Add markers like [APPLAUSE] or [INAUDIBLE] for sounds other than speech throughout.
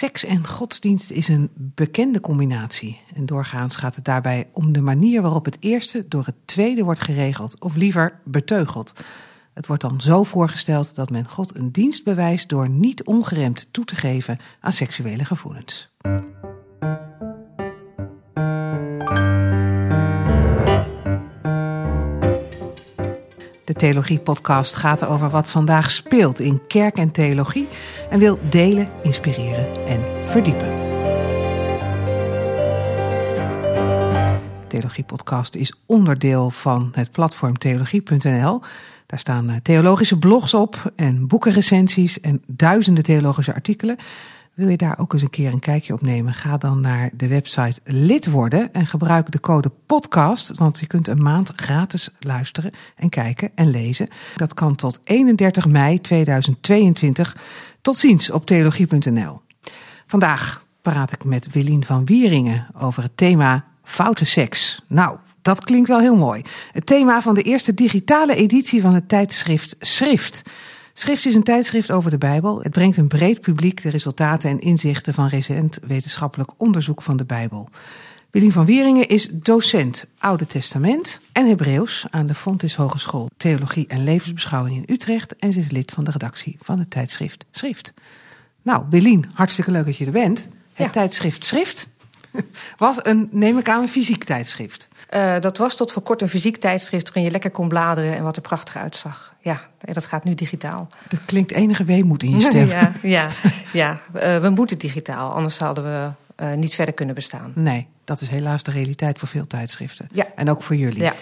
Seks en godsdienst is een bekende combinatie. En doorgaans gaat het daarbij om de manier waarop het eerste door het tweede wordt geregeld, of liever beteugeld. Het wordt dan zo voorgesteld dat men God een dienst bewijst door niet ongeremd toe te geven aan seksuele gevoelens. De Theologie-podcast gaat over wat vandaag speelt in kerk en theologie en wil delen, inspireren en verdiepen. De Theologie-podcast is onderdeel van het platform theologie.nl. Daar staan eh, theologische blogs op en boekenrecensies en duizenden theologische artikelen. Wil je daar ook eens een keer een kijkje op nemen? Ga dan naar de website lid worden en gebruik de code podcast, want je kunt een maand gratis luisteren en kijken en lezen. Dat kan tot 31 mei 2022. Tot ziens op theologie.nl. Vandaag praat ik met Willien van Wieringen over het thema foute seks. Nou, dat klinkt wel heel mooi. Het thema van de eerste digitale editie van het tijdschrift Schrift. Schrift is een tijdschrift over de Bijbel. Het brengt een breed publiek de resultaten en inzichten van recent wetenschappelijk onderzoek van de Bijbel. Willem van Wieringen is docent Oude Testament en Hebreeuws aan de Fontis Hogeschool Theologie en Levensbeschouwing in Utrecht. En ze is lid van de redactie van het tijdschrift Schrift. Nou, Willien, hartstikke leuk dat je er bent. Het Ja. tijdschrift Schrift [LAUGHS] was een, neem ik aan, een fysiek tijdschrift. Uh, dat was tot voor kort een fysiek tijdschrift waarin je lekker kon bladeren en wat er prachtig uitzag. Ja, en dat gaat nu digitaal. Dat klinkt enige weemoed in je stem. [LAUGHS] [LAUGHS] ja, ja, ja. Uh, we moeten digitaal, anders hadden we uh, niet verder kunnen bestaan. Nee, dat is helaas de realiteit voor veel tijdschriften. Ja. En ook voor jullie. Ja.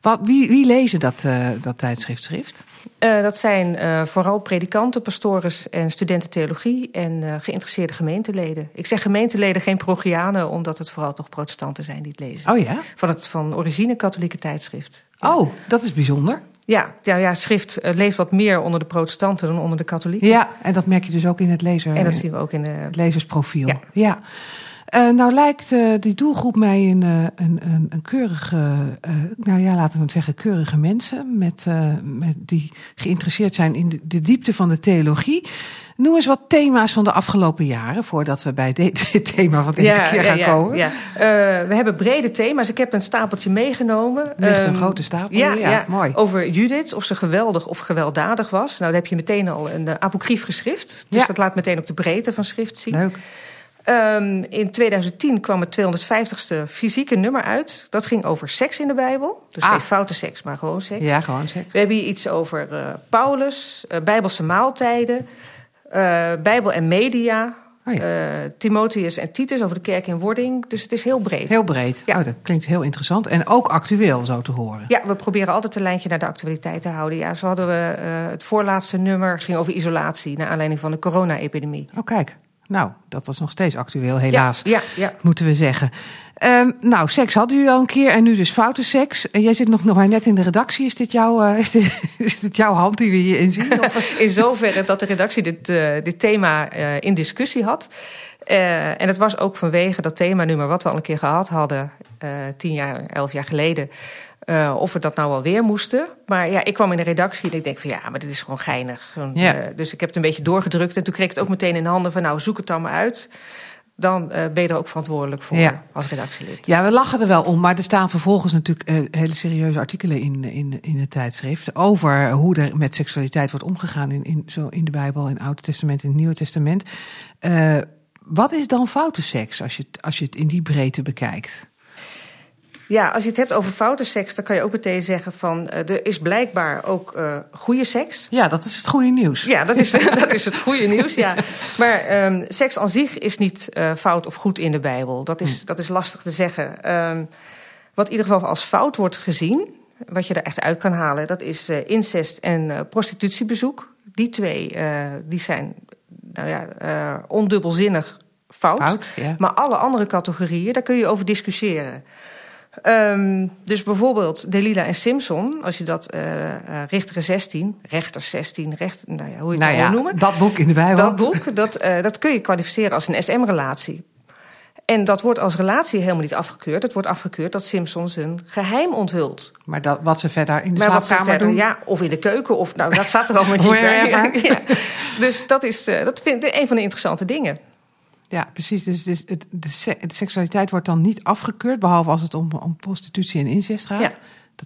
Wat, wie, wie lezen dat, uh, dat tijdschrift Schrift? Uh, dat zijn uh, vooral predikanten, pastores en studenten theologie en geïnteresseerde gemeenteleden. Ik zeg gemeenteleden, geen parochianen, omdat het vooral toch protestanten zijn die het lezen. Oh ja? Van het van origine katholieke tijdschrift. Oh, dat is bijzonder. Ja, ja, ja schrift leeft wat meer onder de protestanten dan onder de katholieken. Ja, en dat merk je dus ook in het lezer. En dat zien we ook in de... het lezersprofiel. Ja. ja. Uh, nou lijkt uh, die doelgroep mij een, uh, een, een, een keurige, nou ja, laten we het zeggen, keurige mensen met, met die geïnteresseerd zijn in de, de, diepte van de theologie. Noem eens wat thema's van de afgelopen jaren, voordat we bij dit, [LAUGHS] thema van deze ja, keer gaan ja, komen. We hebben brede thema's. Ik heb een stapeltje meegenomen. Ligt een um, grote stapel. Ja, mooi. Over Judith, of ze geweldig of gewelddadig was. Nou, dan heb je meteen al een apocryf geschrift. Dus dat laat meteen ook de breedte van schrift zien. Leuk. Um, in 2010 kwam het 250ste fysieke nummer uit. Dat ging over seks in de Bijbel. Dus Ah. geen foute seks, maar gewoon seks. Ja, gewoon seks. We hebben hier iets over uh, Paulus, uh, Bijbelse maaltijden, uh, Bijbel en media. Oh ja. Timotheus en Titus over de kerk in wording. Dus het is heel breed. Heel breed. Ja. Oh, dat klinkt heel interessant. En ook actueel, zo te horen. Ja, we proberen altijd een lijntje naar de actualiteit te houden. Ja, zo hadden we het voorlaatste nummer. Het ging over isolatie, naar aanleiding van de corona-epidemie. Oh, kijk. Nou, dat was nog steeds actueel, helaas. Ja, ja, ja. Moeten we zeggen. Um, nou, seks hadden jullie al een keer en nu dus foute seks. En jij zit nog, nog maar net in de redactie. Is dit, jouw, uh, [LAUGHS] is dit, is dit jouw hand die we hierin zien? Of? [LAUGHS] in zoverre dat de redactie dit, uh, dit thema uh, in discussie had. En het was ook vanwege dat themanummer wat we al een keer gehad hadden, tien jaar, elf jaar geleden. Uh, of we dat nou wel weer moesten. Maar ja, ik kwam in de redactie en ik denk van ja, maar dit is gewoon geinig. Ja. uh, dus ik heb het een beetje doorgedrukt. En toen kreeg ik het ook meteen in handen van nou, zoek het dan maar uit. Dan uh, ben je er ook verantwoordelijk voor Ja. als redactielid. Ja, we lachen er wel om, maar er staan vervolgens natuurlijk hele serieuze artikelen in, in, in het tijdschrift over hoe er met seksualiteit wordt omgegaan in, in, zo in de Bijbel, in het Oude Testament en het Nieuwe Testament. Wat is dan foute seks als je, als je het in die breedte bekijkt? Ja, als je het hebt over foute seks, dan kan je ook meteen zeggen van uh, er is blijkbaar ook uh, goede seks. Ja, dat is het goede nieuws. Ja, dat is, [LAUGHS] dat is het goede nieuws. Ja. Maar um, seks aan zich is niet uh, fout of goed in de Bijbel. Dat is, dat is lastig te zeggen. Um, wat in ieder geval als fout wordt gezien, wat je er echt uit kan halen, dat is uh, incest en prostitutiebezoek. Die twee die zijn nou ja, ondubbelzinnig fout. Fout, ja. Maar alle andere categorieën, daar kun je over discussiëren. Um, dus bijvoorbeeld Delila en Simpson, als je dat uh, uh, Richter 16, rechter 16, recht, nou ja, hoe je het Nou ja, noemen. dat boek in de Bijbel. Dat boek, dat, uh, dat kun je kwalificeren als een SM-relatie. En dat wordt als relatie helemaal niet afgekeurd. Het wordt afgekeurd dat Simpson zijn geheim onthult. Maar dat, wat ze verder in de maar slaapkamer verder, doen? ja, of in de keuken, of nou, dat staat er allemaal [LAUGHS] niet bij. [LAUGHS] Ja. Dus dat is, uh, dat vind ik een van de interessante dingen. Ja, precies. Dus, dus het, de, se- de seksualiteit wordt dan niet afgekeurd, behalve als het om, om prostitutie en incest gaat. Ja.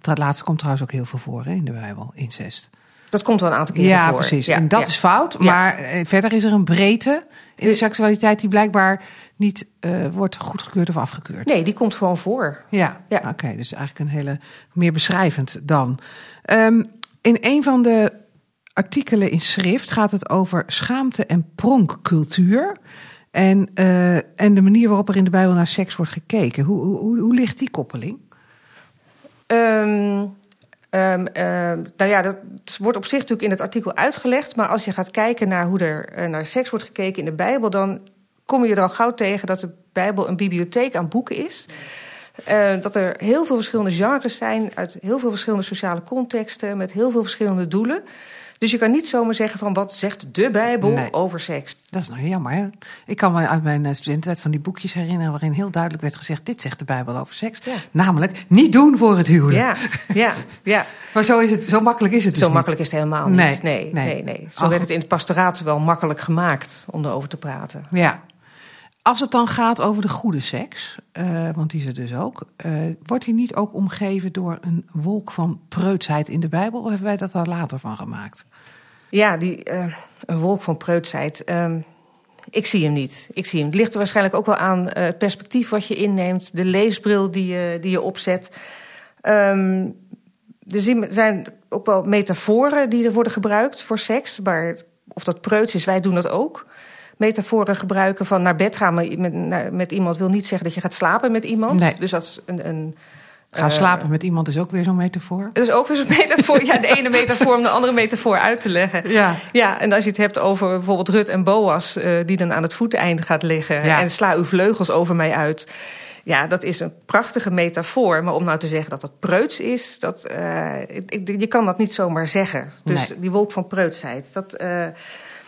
Dat laatste komt trouwens ook heel veel voor hè, in de Bijbel, incest. Dat komt wel een aantal keren Ja, voor. precies. Ja, en dat ja. is fout. Maar eh, verder is er een breedte in de Ja. seksualiteit die blijkbaar niet eh, wordt goedgekeurd of afgekeurd. Nee, die komt gewoon voor. Ja, Ja. oké. dus eigenlijk een hele meer beschrijvend dan. Ehm, in een van de artikelen in schrift gaat het over schaamte en pronkcultuur. En, eh, en de manier waarop er in de Bijbel naar seks wordt gekeken. Hoe, hoe, hoe ligt die koppeling? Ehm, ehm, ehm, nou ja, dat wordt op zich natuurlijk in het artikel uitgelegd. Maar als je gaat kijken naar hoe er eh, naar seks wordt gekeken in de Bijbel, dan kom je er al gauw tegen dat de Bijbel een bibliotheek aan boeken is. Eh, dat er heel veel verschillende genres zijn uit heel veel verschillende sociale contexten met heel veel verschillende doelen. Dus je kan niet zomaar zeggen van wat zegt de Bijbel Nee. over seks. Dat is nou jammer. Hè? Ik kan me uit mijn eh, studententijd van die boekjes herinneren... waarin heel duidelijk werd gezegd... dit zegt de Bijbel over seks. Ja. Namelijk, niet doen voor het huwelijk. Ja, ja, ja. [LAUGHS] Maar zo, is het, zo makkelijk is het dus Zo niet. makkelijk is het helemaal niet. Nee, Nee, nee, nee. nee. Zo Ach. werd het in het pastoraat wel makkelijk gemaakt om erover te praten. Ja. Als het dan gaat over de goede seks, eh, want die is er dus ook, eh, wordt die niet ook omgeven door een wolk van preutsheid in de Bijbel? Of hebben wij dat daar later van gemaakt? Ja, die, eh, een wolk van preutsheid. Ehm, ik zie hem niet. Ik zie hem. Het ligt er waarschijnlijk ook wel aan het perspectief wat je inneemt, de leesbril die je, die je opzet. Ehm, er zijn ook wel metaforen die er worden gebruikt voor seks. Maar of dat preuts is, wij doen dat ook. Metaforen gebruiken van naar bed gaan met, met, iemand wil niet zeggen dat je gaat slapen met iemand. Nee. Dus dat is een. een Gaan eh, slapen met iemand is ook weer zo'n metafoor. Dat is ook weer zo'n [LAUGHS] metafoor. Ja, de ene metafoor om de andere metafoor uit te leggen. Ja. Ja, en als je het hebt over bijvoorbeeld Rut en Boas, eh, die dan aan het voeteinde gaat liggen. Ja. En sla uw vleugels over mij uit. Ja, dat is een prachtige metafoor. Maar om nou te zeggen dat dat preuts is, dat, eh, je kan dat niet zomaar zeggen. Dus Nee. die wolk van preutsheid. Dat,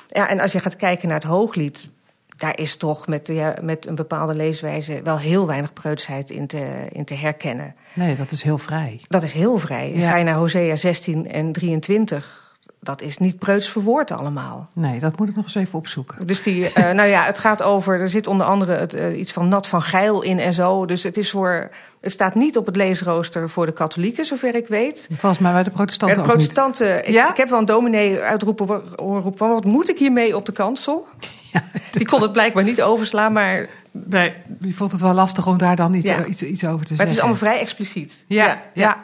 ja, en als je gaat kijken naar het hooglied. Daar is toch met, ja, met een bepaalde leeswijze wel heel weinig preutsheid in te, in te herkennen. Nee, dat is heel vrij. Dat is heel vrij. Ja. Ga je naar Hosea 16 en 23, dat is niet preuts verwoord allemaal. Nee, dat moet ik nog eens even opzoeken. Dus die, eh, [LAUGHS] nou ja, het gaat over, er zit onder andere het, eh, iets van nat van geil in en zo. Dus het is voor, het staat niet op het leesrooster voor de katholieken, zover ik weet. Volgens mij bij de En protestanten de ook niet. protestanten, ik, Ja? ik heb wel een dominee uitroepen horen roepen van wat moet ik hiermee op de kansel? [LAUGHS] Die kon het blijkbaar niet overslaan, maar, Nee, die vond het wel lastig om daar dan iets, Ja. iets, iets over te maar het is zeggen. allemaal vrij expliciet. Ja, ja.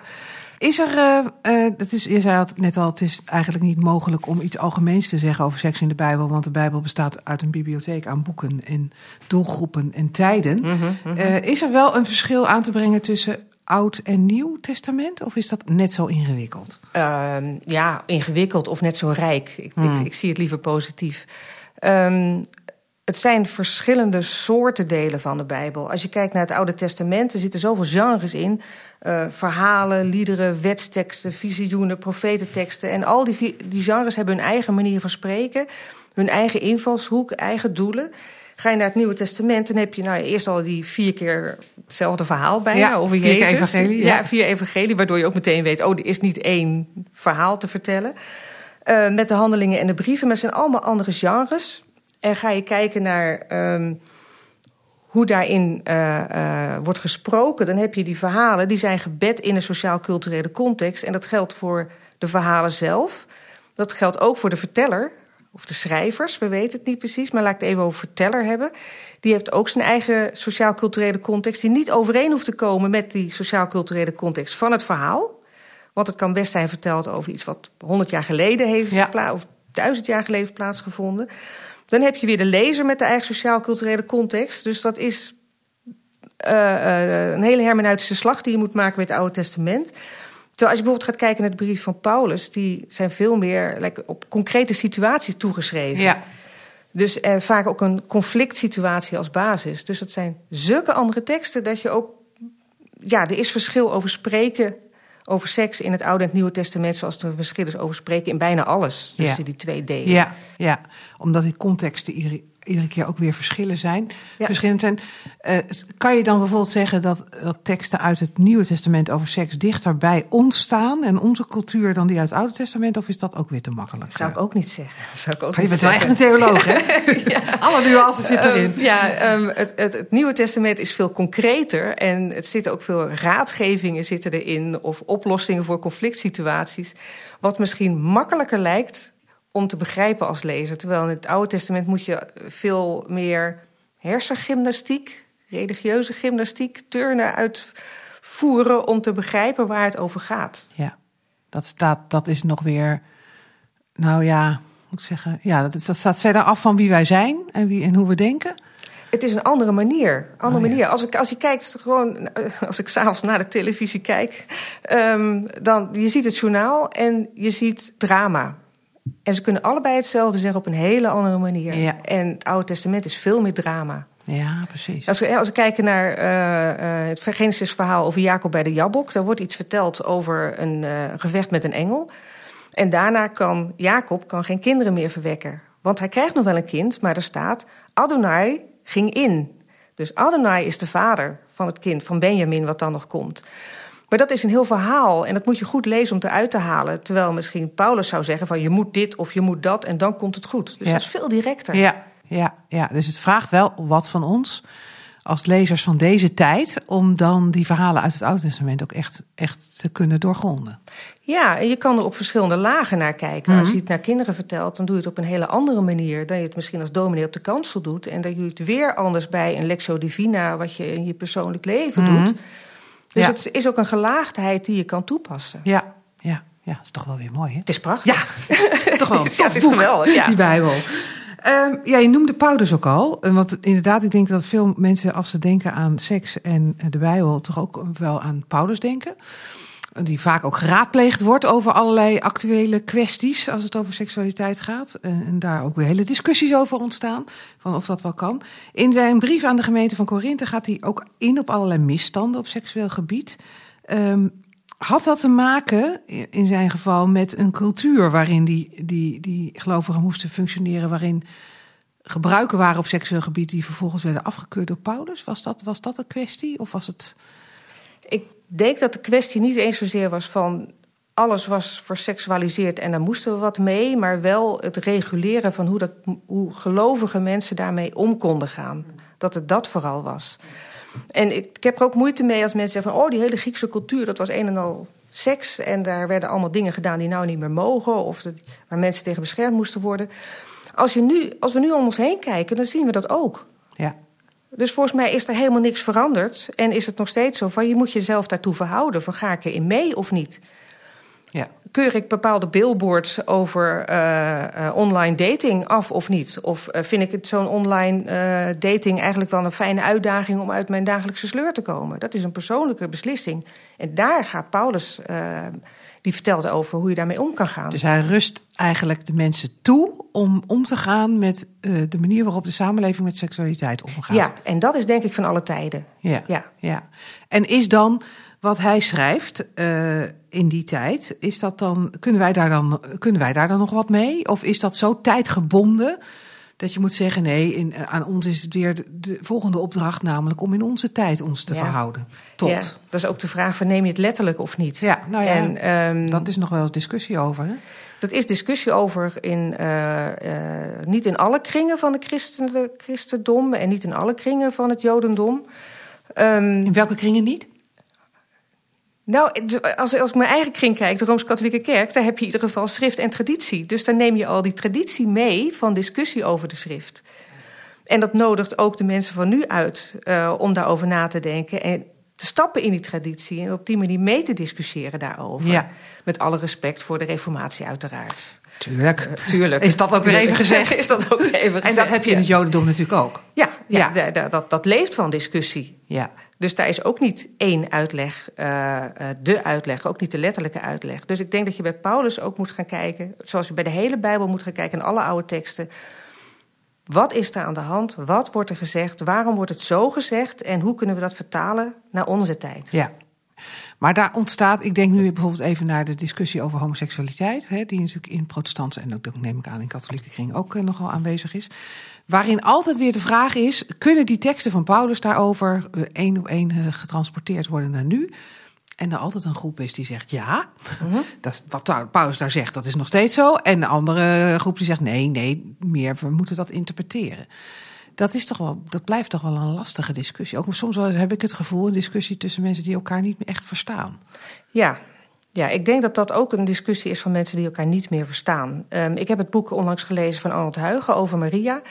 Is er, eh, eh, dat is, je zei het net al, het is eigenlijk niet mogelijk om iets algemeens te zeggen over seks in de Bijbel, want de Bijbel bestaat uit een bibliotheek aan boeken en doelgroepen en tijden. Mhm, Eh, is er wel een verschil aan te brengen tussen Oud en Nieuw Testament, of is dat net zo ingewikkeld? Ehm, ja, ingewikkeld of net zo rijk. Ik, Hmm. ik, ik zie het liever positief. Ehm, het zijn verschillende soorten delen van de Bijbel. Als je kijkt naar het Oude Testament, er zitten zoveel genres in. Eh, verhalen, liederen, wetsteksten, visioenen, profetenteksten. En al die, die genres hebben hun eigen manier van spreken. Hun eigen invalshoek, eigen doelen. Ga je naar het Nieuwe Testament, dan heb je nou, eerst al die vier keer hetzelfde verhaal bijna Ja, over vier Jezus. evangelie, ja, ja. vier evangelie, waardoor je ook meteen weet... oh, er is niet één verhaal te vertellen. Eh, met de handelingen en de brieven, maar het zijn allemaal andere genres. En ga je kijken naar ehm, hoe daarin eh, eh, wordt gesproken... dan heb je die verhalen, die zijn gebed in een sociaal-culturele context. En dat geldt voor de verhalen zelf. Dat geldt ook voor de verteller of de schrijvers, we weten het niet precies... maar laat ik het even over verteller hebben. Die heeft ook zijn eigen sociaal-culturele context... die niet overeen hoeft te komen met die sociaal-culturele context van het verhaal... Want het kan best zijn verteld over iets wat 100 jaar geleden heeft Ja. of duizend jaar geleden heeft plaatsgevonden. Dan heb je weer de lezer met de eigen sociaal-culturele context. Dus dat is eh, eh, een hele hermeneutische slag die je moet maken met het Oude Testament. Terwijl als je bijvoorbeeld gaat kijken naar de brief van Paulus, die zijn veel meer like, op concrete situaties toegeschreven. Ja, Dus eh, vaak ook een conflict situatie als basis. Dus dat zijn zulke andere teksten dat je ook. Ja, er is verschil over spreken over seks in het Oude en het Nieuwe Testament, zoals er verschil is over spreken in bijna alles tussen Ja. die twee delen. ja, ja. omdat die contexten iedere keer ook weer verschillen zijn, verschillend zijn. Uh, kan je dan bijvoorbeeld zeggen dat, dat teksten uit het Nieuwe Testament over seks dichter bij ons staan en onze cultuur dan die uit het Oude Testament? Of is dat ook weer te makkelijk? Dat zou ik ook niet zeggen. [LAUGHS] Zou ik ook je bent wel echt een theoloog, hè? [LAUGHS] ja. Alle nuances zitten erin. Um, ja, um, het, het, het, Nieuwe Testament is veel concreter en het zitten ook veel raadgevingen zitten erin of oplossingen voor conflict situaties. Wat misschien makkelijker lijkt om te begrijpen als lezer. Terwijl in het Oude Testament moet je veel meer hersengymnastiek, religieuze gymnastiek, turnen uitvoeren om te begrijpen waar het over gaat. Ja, dat, staat, dat is nog weer, nou ja, moet ik zeggen, ja, dat, dat staat verder af van wie wij zijn en, wie, en hoe we denken. Het is een andere manier. Andere oh, manier. Als, ik, als je kijkt, gewoon, eh, als ik s'avonds naar de televisie kijk, um, dan je ziet het journaal en je ziet drama. En ze kunnen allebei hetzelfde zeggen op een hele andere manier. Ja. En het Oude Testament is veel meer drama. Ja, precies. Als we, als we kijken naar uh, uh, het Genesis-verhaal over Jacob bij de Jabok, daar wordt iets verteld over een uh, gevecht met een engel. En daarna kan Jacob kan geen kinderen meer verwekken. Want hij krijgt nog wel een kind, maar er staat: Adonai ging in. Dus Adonai is de vader van het kind, van Benjamin, wat dan nog komt. Maar dat is een heel verhaal en dat moet je goed lezen om eruit te halen. Terwijl misschien Paulus zou zeggen van je moet dit of je moet dat en dan komt het goed. Dus dat is veel directer. Ja, ja, ja, dus het vraagt wel wat van ons als lezers van deze tijd om dan die verhalen uit het Oude Testament ook echt, echt te kunnen doorgronden. Ja, en je kan er op verschillende lagen naar kijken. Als mhm. je het naar kinderen vertelt, dan doe je het op een hele andere manier dan je het misschien als dominee op de kansel doet. En dan doe je het weer anders bij een Lectio Divina, wat je in je persoonlijk leven mhm. doet. Dus het is ook een gelaagdheid die je kan toepassen. Ja, ja, ja, dat is toch wel weer mooi, hè? Het is prachtig. Ja, [LAUGHS] toch wel. ja, het is geweldig, ja. Die Bijbel. Um, ja, je noemde Paulus ook al. Want inderdaad, ik denk dat veel mensen als ze denken aan seks en de Bijbel... toch ook wel aan Paulus denken die vaak ook geraadpleegd wordt over allerlei actuele kwesties als het over seksualiteit gaat. En, daar ook weer hele discussies over ontstaan, van of dat wel kan. In zijn brief aan de gemeente van Korinthe gaat hij ook in op allerlei misstanden op seksueel gebied. Um, had dat te maken, in zijn geval, met een cultuur waarin die, die, die gelovigen moesten functioneren, waarin gebruiken waren op seksueel gebied die vervolgens werden afgekeurd door Paulus? Was dat, was dat een kwestie? Of was het. Denk dat de kwestie niet eens zozeer was van alles was verseksualiseerd en daar moesten we wat mee, maar wel het reguleren van hoe, dat, hoe gelovige mensen daarmee om konden gaan. Dat het dat vooral was. En ik, ik heb er ook moeite mee als mensen zeggen van, oh, die hele Griekse cultuur, dat was een en al seks en daar werden allemaal dingen gedaan die nou niet meer mogen of waar mensen tegen beschermd moesten worden. Als, je nu, als we nu om ons heen kijken, dan zien we dat ook. Ja. Dus volgens mij is er helemaal niks veranderd. En is het nog steeds zo van je moet jezelf daartoe verhouden. Van ga ik erin mee of niet? Ja. Keur ik bepaalde billboards over uh, uh, online dating af of niet? Of uh, vind ik het zo'n online dating eigenlijk wel een fijne uitdaging om uit mijn dagelijkse sleur te komen? Dat is een persoonlijke beslissing. En daar gaat Paulus die vertelt over hoe je daarmee om kan gaan. Dus hij rust eigenlijk de mensen toe om om te gaan met uh, de manier waarop de samenleving met seksualiteit omgaat. Ja, en dat is denk ik van alle tijden. Ja, ja. ja. En is dan wat hij schrijft uh, in die tijd, is dat dan, kunnen wij daar dan, kunnen wij daar dan nog wat mee? Of is dat zo tijdgebonden? dat je moet zeggen: nee, in, eh, aan ons is het weer de, volgende opdracht, namelijk om in onze tijd ons te verhouden. Tot. Ja, dat is ook de vraag: van, neem je het letterlijk of niet? Ja, nou ja, en, um, dat is nog wel eens discussie over. Hè? Dat is discussie over in, uh, uh, niet in alle kringen van de christen, christendom en niet in alle kringen van het jodendom. Um, in welke kringen niet? Nou, als, als ik mijn eigen kring kijk, de Rooms-Katholieke Kerk, daar heb je in ieder geval schrift en traditie. Dus dan neem je al die traditie mee van discussie over de schrift. En dat nodigt ook de mensen van nu uit uh, om daarover na te denken en te stappen in die traditie en op die manier mee te discussiëren daarover. Ja. Met alle respect voor de Reformatie, uiteraard. Tuurlijk. Uh, tuurlijk. Is dat ook weer even gezegd? [LAUGHS] Is dat ook even gezegd? En dat heb je in het Jodendom natuurlijk ook. Ja, ja, ja. dat, dat leeft van discussie. Ja. Dus daar is ook niet één uitleg, uh, de uitleg, ook niet de letterlijke uitleg. Dus ik denk dat je bij Paulus ook moet gaan kijken, zoals je bij de hele Bijbel moet gaan kijken en alle oude teksten. Wat is er aan de hand? Wat wordt er gezegd? Waarom wordt het zo gezegd? En hoe kunnen we dat vertalen naar onze tijd? Ja. Maar daar ontstaat, ik denk nu bijvoorbeeld even naar de discussie over homoseksualiteit, hè, die natuurlijk in protestantse en ook neem ik aan in katholieke kring ook uh, nogal aanwezig is. Waarin altijd weer de vraag is: kunnen die teksten van Paulus daarover eh, één op één eh, getransporteerd worden naar nu? En er altijd een groep is die zegt ja. Mhm. [LAUGHS] Dat wat Paulus daar zegt, dat is nog steeds zo. En de andere groep die zegt nee, nee, meer, we moeten dat interpreteren. Dat, is toch wel, dat blijft toch wel een lastige discussie. Ook soms wel heb ik het gevoel, een discussie tussen mensen die elkaar niet meer echt verstaan. Ja, ja, ik denk dat dat ook een discussie is van mensen die elkaar niet meer verstaan. Ehm, ik heb het boek onlangs gelezen van Arnold Huigen over Maria.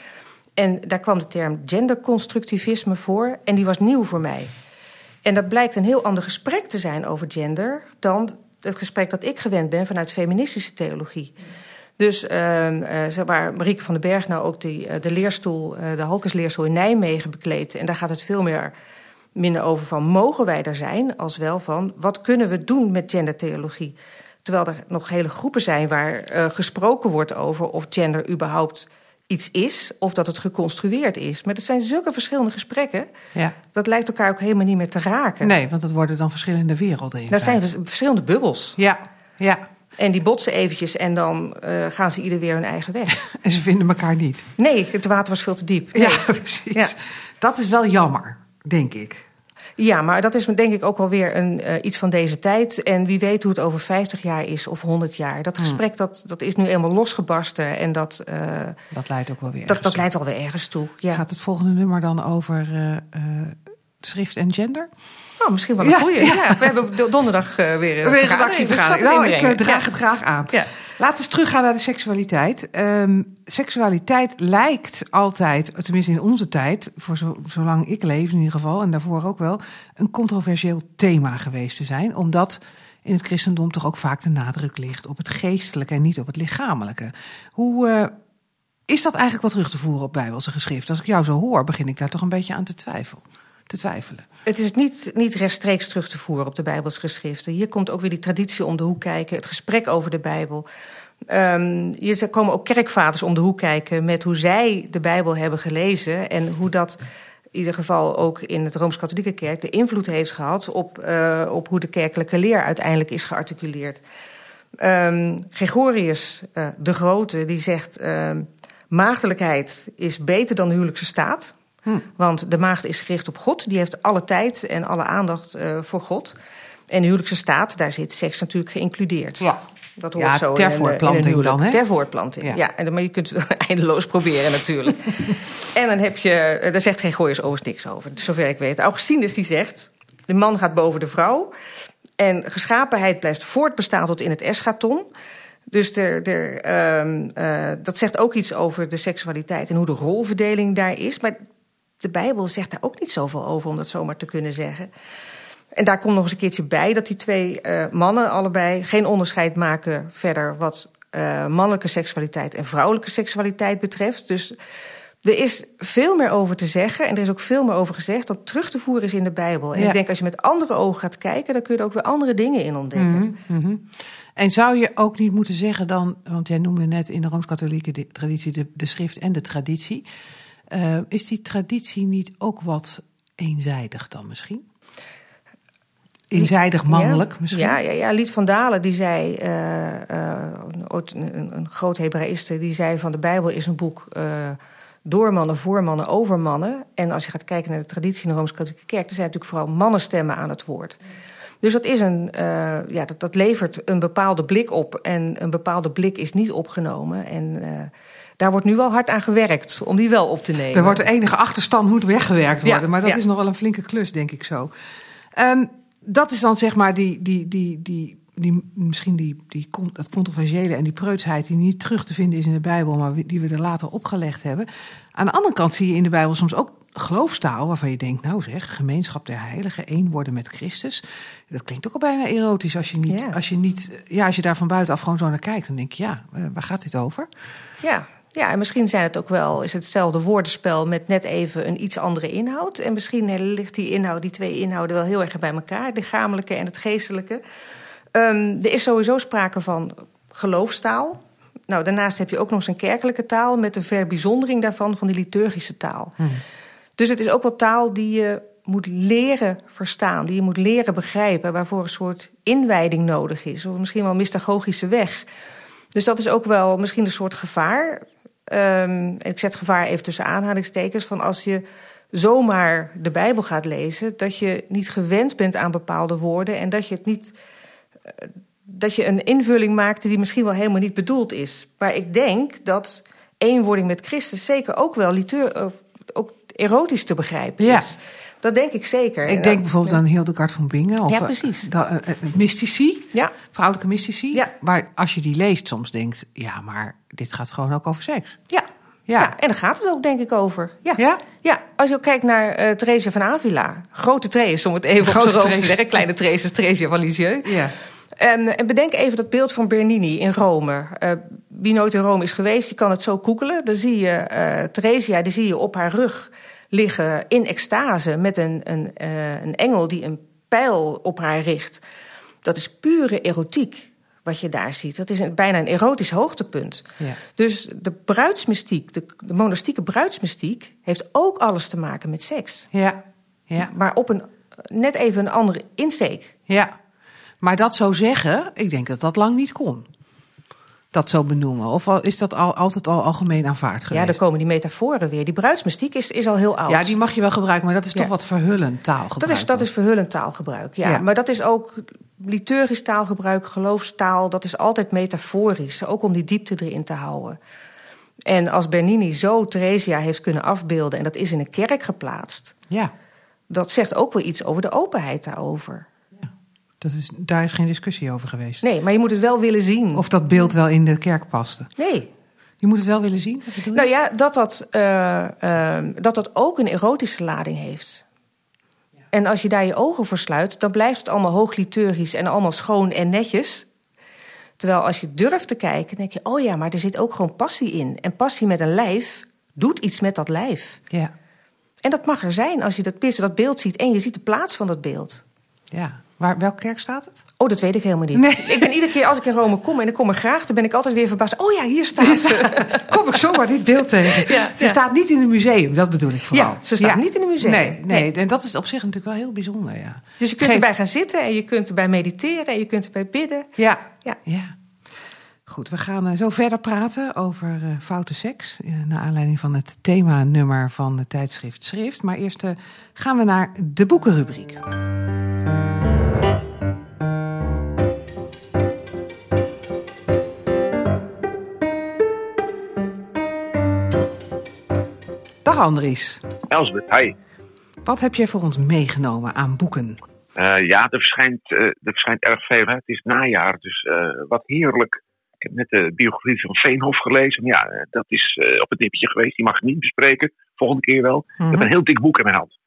En daar kwam de term genderconstructivisme voor. En die was nieuw voor mij. En dat blijkt een heel ander gesprek te zijn over gender dan het gesprek dat ik gewend ben vanuit feministische theologie. Dus waar Marieke van den Berg nou ook die, uh, de leerstoel, uh, de Halkesleerstoel in Nijmegen bekleedt. En daar gaat het veel meer minder over van mogen wij er zijn, als wel van wat kunnen we doen met gendertheologie. Terwijl er nog hele groepen zijn waar gesproken wordt over of gender überhaupt iets is of dat het geconstrueerd is. Maar het zijn zulke verschillende gesprekken. Ja. Dat lijkt elkaar ook helemaal niet meer te raken. Nee, want dat worden dan verschillende werelden. Dat zijn verschillende bubbels. Ja, ja. En die botsen eventjes en dan uh, gaan ze ieder weer hun eigen weg. [LAUGHS] en ze vinden elkaar niet. Nee, het water was veel te diep. Nee. Ja, [LAUGHS] precies. Ja. Dat is wel jammer, denk ik. Ja, maar dat is denk ik ook wel weer een, uh, iets van deze tijd. En wie weet hoe het over 50 jaar is of 100 jaar. Dat gesprek dat, dat is nu eenmaal losgebarsten. En dat, uh, dat leidt ook wel weer dat, dat leidt alweer ergens toe. Ja. Gaat het volgende nummer dan over uh, schrift en gender? Oh, misschien wel een. Ja, ja. we hebben donderdag weer een weer redactievergadering. Nou, ik draag het graag aan. Ja. Laten we eens teruggaan naar de seksualiteit. Um, seksualiteit lijkt altijd, tenminste in onze tijd, voor zo, zolang ik leef in ieder geval, en daarvoor ook wel, een controversieel thema geweest te zijn. Omdat in het christendom toch ook vaak de nadruk ligt op het geestelijke en niet op het lichamelijke. Hoe uh, is dat eigenlijk wat terug te voeren op Bijbelse geschriften? Als ik jou zo hoor, begin ik daar toch een beetje aan te twijfelen. Te twijfelen. Het is niet, niet rechtstreeks terug te voeren op de Bijbelse geschriften. Hier komt ook weer die traditie om de hoek kijken, het gesprek over de Bijbel. Um, hier komen ook kerkvaders om de hoek kijken met hoe zij de Bijbel hebben gelezen en hoe dat in ieder geval ook in het Rooms-Katholieke Kerk de invloed heeft gehad op, uh, op hoe de kerkelijke leer uiteindelijk is gearticuleerd. Um, Gregorius uh, de Grote die zegt: uh, maagdelijkheid is beter dan de huwelijkse staat. Hm. Want de maagd is gericht op God, die heeft alle tijd en alle aandacht uh, voor God. En de huwelijkse staat, daar zit seks natuurlijk geïncludeerd. Ja. Dat hoort ja, zo ter in, voortplanting in dan, hè? Ter voortplanting, ja. ja. En, maar je kunt het [LAUGHS] eindeloos proberen natuurlijk. [LAUGHS] en dan heb je, daar zegt Gregorius overigens niks over, zover ik weet. Augustinus die zegt, de man gaat boven de vrouw... en geschapenheid blijft voortbestaan tot in het eschaton... Dus er, er, um, uh, dat zegt ook iets over de seksualiteit en hoe de rolverdeling daar is. Maar de Bijbel zegt daar ook niet zoveel over, om dat zomaar te kunnen zeggen. En daar komt nog eens een keertje bij dat die twee uh, mannen allebei geen onderscheid maken verder wat uh, mannelijke seksualiteit en vrouwelijke seksualiteit betreft. Dus er is veel meer over te zeggen en er is ook veel meer over gezegd dat terug te voeren is in de Bijbel. En ja. ik denk als je met andere ogen gaat kijken, dan kun je er ook weer andere dingen in ontdekken. Mm -hmm, mm -hmm. En zou je ook niet moeten zeggen dan, want jij noemde net in de Rooms-Katholieke traditie de, de schrift en de traditie. Uh, is die traditie niet ook wat eenzijdig dan misschien? Eenzijdig mannelijk ja, misschien? Ja, ja, ja, Lied van Dalen die zei, uh, uh, een, een groot Hebraïste, die zei van de Bijbel is een boek door mannen, voor mannen, over mannen. En als je gaat kijken naar de traditie in de Rooms-Katholieke Kerk, er zijn natuurlijk vooral mannenstemmen aan het woord. Dus dat, is een, uh, ja, dat, dat levert een bepaalde blik op. En een bepaalde blik is niet opgenomen. En uh, daar wordt nu wel hard aan gewerkt om die wel op te nemen. Er wordt de enige achterstand moet weggewerkt worden. Ja, maar dat ja. is nog wel een flinke klus, denk ik zo. Um, dat is dan zeg maar die, die, die, die, die, misschien die, die, dat controversiële en die preutsheid die niet terug te vinden is in de Bijbel, maar die we er later opgelegd hebben. Aan de andere kant zie je in de Bijbel soms ook geloofstaal waarvan je denkt, nou zeg, gemeenschap der heiligen, één worden met Christus. Dat klinkt ook al bijna erotisch als je niet, Ja. als je niet, ja, als je daar van buitenaf gewoon zo naar kijkt, dan denk je, ja, eh, waar gaat dit over? Ja. Ja, en misschien zijn het ook wel, is het hetzelfde woordenspel met net even een iets andere inhoud. En misschien ligt die inhoud, die twee inhouden wel heel erg bij elkaar, het lichamelijke en het geestelijke. Um, er is sowieso sprake van geloofstaal. Nou, daarnaast heb je ook nog eens een kerkelijke taal met de verbijzondering daarvan van die liturgische taal. Hmm. Dus het is ook wel taal die je moet leren verstaan, die je moet leren begrijpen, waarvoor een soort inwijding nodig is, of misschien wel een mystagogische weg. Dus dat is ook wel misschien een soort gevaar. Um, ik zet gevaar even tussen aanhalingstekens, van als je zomaar de Bijbel gaat lezen, dat je niet gewend bent aan bepaalde woorden en dat je het niet. Uh, dat je een invulling maakte die misschien wel helemaal niet bedoeld is. Maar ik denk dat eenwording met Christus zeker ook wel liteur, ook erotisch te begrijpen ja. Dat denk ik zeker. Ik denk bijvoorbeeld aan Hildegard van Bingen. Of Ja, precies. Da, uh, mystici, Ja. vrouwelijke mystici. Ja. Waar als je die leest soms denkt, ja, maar dit gaat gewoon ook over seks. Ja. Ja. Ja. en daar gaat het ook denk ik over. Ja, Ja? ja als je ook kijkt naar eh Theresia van Avila. Grote Thees, om het even Grote op zijn te zeggen. Kleine Thees is Theresia van Lisieux. Ja. En, en bedenk even dat beeld van Bernini in Rome. Eh, wie nooit in Rome is geweest, die kan het zo koekelen. Dan zie je eh Theresia, die zie je op haar rug liggen in extase... met een, een, eh, een engel die een pijl op haar richt. Dat is pure erotiek wat je daar ziet. Dat is een, bijna een erotisch hoogtepunt. Ja. Dus de bruidsmystiek, de, de monastieke bruidsmystiek... heeft ook alles te maken met seks. Ja. Ja. Maar op een net even een andere insteek. ja. Maar dat zo zeggen, ik denk dat dat lang niet kon. Dat zo benoemen. Of is dat al, altijd al algemeen aanvaard Ja, geweest? dan komen die metaforen weer. Die bruidsmystiek is, is al heel oud. Ja, die mag je wel gebruiken, maar dat is toch Ja. wat verhullend taalgebruik. dat, is, dat is verhullend taalgebruik, ja. Ja. Maar dat is ook liturgisch taalgebruik, geloofstaal. Dat is altijd metaforisch, ook om die diepte erin te houden. En als Bernini zo Theresia heeft kunnen afbeelden... en dat is in een kerk geplaatst... Ja, dat zegt ook wel iets over de openheid daarover. Dat is, daar is geen discussie over geweest. Nee, maar je moet het wel willen zien. Of dat beeld wel in de kerk paste. Nee, Je moet het wel willen zien? Nou ja, dat dat, eh, eh, dat dat ook een erotische lading heeft. En als je daar je ogen voor sluit, dan blijft het allemaal hoogliturgisch en allemaal schoon en netjes. Terwijl als je durft te kijken, denk je: oh ja, maar er zit ook gewoon passie in. En passie met een lijf doet iets met dat lijf. Ja, En dat mag er zijn als je dat, tenminste dat beeld ziet en je ziet de plaats van dat beeld. ja. Waar, welke kerk staat het? Oh, dat weet ik helemaal niet. Nee. Ik ben iedere keer als ik in Rome kom en ik kom er graag, dan ben ik altijd weer verbaasd. Oh ja, hier staat ze. [LAUGHS] Kom ik zomaar dit beeld tegen. Ja, Ze ja. staat niet in een museum, dat bedoel ik vooral. Ja, ze staat niet in een museum. Nee, nee, Nee. en dat is op zich natuurlijk wel heel bijzonder, ja. Dus je kunt Geef- erbij gaan zitten en je kunt erbij mediteren en je kunt erbij bidden. Ja. Ja. ja. Goed, we gaan eh, zo verder praten over eh, foute seks. eh, naar aanleiding van het thema-nummer van het tijdschrift Schrift. Maar eerst gaan we naar de boekenrubriek. Dag Andries. Elsbeth, hi. Wat heb jij voor ons meegenomen aan boeken? Eh, ja, er verschijnt, eh, er verschijnt erg veel. Hè? Het is najaar, dus eh, wat heerlijk. Ik heb net de biografie van Veenhof gelezen. Ja, dat is op het nippertje geweest. Die mag ik niet bespreken. Volgende keer wel. Ik heb een heel dik boek in mijn hand.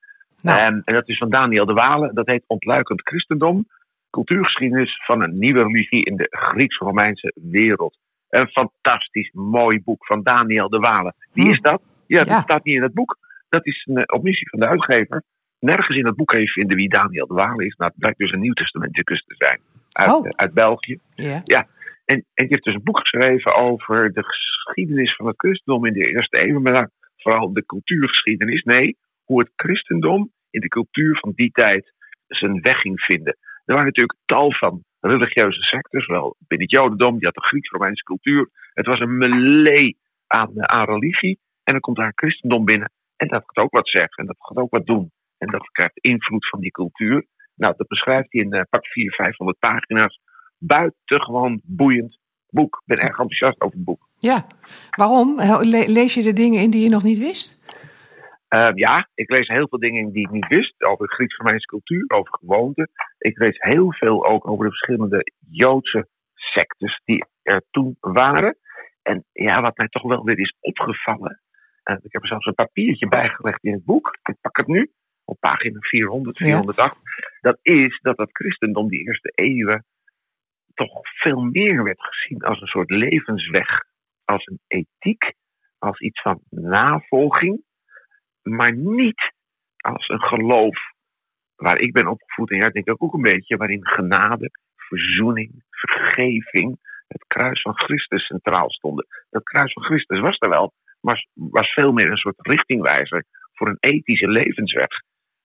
Nou. En, en dat is van Daniel de Walen. Dat heet Ontluikend Christendom. Cultuurgeschiedenis van een nieuwe religie in de Grieks-Romeinse wereld. Een fantastisch mooi boek van Daniel de Walen. Wie Hm. is dat? Ja, dat Ja. staat niet in het boek. Dat is een eh, omissie van de uitgever. Nergens in het boek je vinden wie Daniel de Walen is. Nou, het blijkt dus een nieuwtestamenticus te zijn. Uit, Oh. eh, uit België. Ja. Ja, en, en die heeft dus een boek geschreven over de geschiedenis van het christendom in de eerste eeuw. Maar dan vooral de cultuurgeschiedenis. Nee, hoe het christendom in de cultuur van die tijd zijn weg ging vinden. Er waren natuurlijk tal van religieuze sectes. Wel binnen het Jodendom, die had de Grieks-Romeinse cultuur. Het was een melee aan, eh, aan religie. En dan komt daar christendom binnen. En dat gaat ook wat zeggen. En dat gaat ook wat doen. En dat krijgt invloed van die cultuur. Nou, dat beschrijft hij in eh, pak 400, 500 pagina's. Buitengewoon boeiend boek. Ik ben erg enthousiast over het boek. ja. Waarom? Le- lees je de dingen in die je nog niet wist? Eh, ja, ik lees heel veel dingen die ik niet wist over de Grieks-Romeinse cultuur, over gewoonten. Ik lees heel veel ook over de verschillende Joodse sectes die er toen waren. En ja, wat mij toch wel weer is opgevallen. En ik heb er zelfs een papiertje bijgelegd in het boek. Ik pak het nu op pagina 400, Ja. 408. Dat is dat het christendom die eerste eeuwen toch veel meer werd gezien als een soort levensweg. Als een ethiek, als iets van navolging maar niet als een geloof waar ik ben opgevoed en jij denk ik ook een beetje, waarin genade, verzoening, vergeving, het kruis van Christus centraal stonden. Dat kruis van Christus was er wel, maar was veel meer een soort richtingwijzer voor een ethische levensweg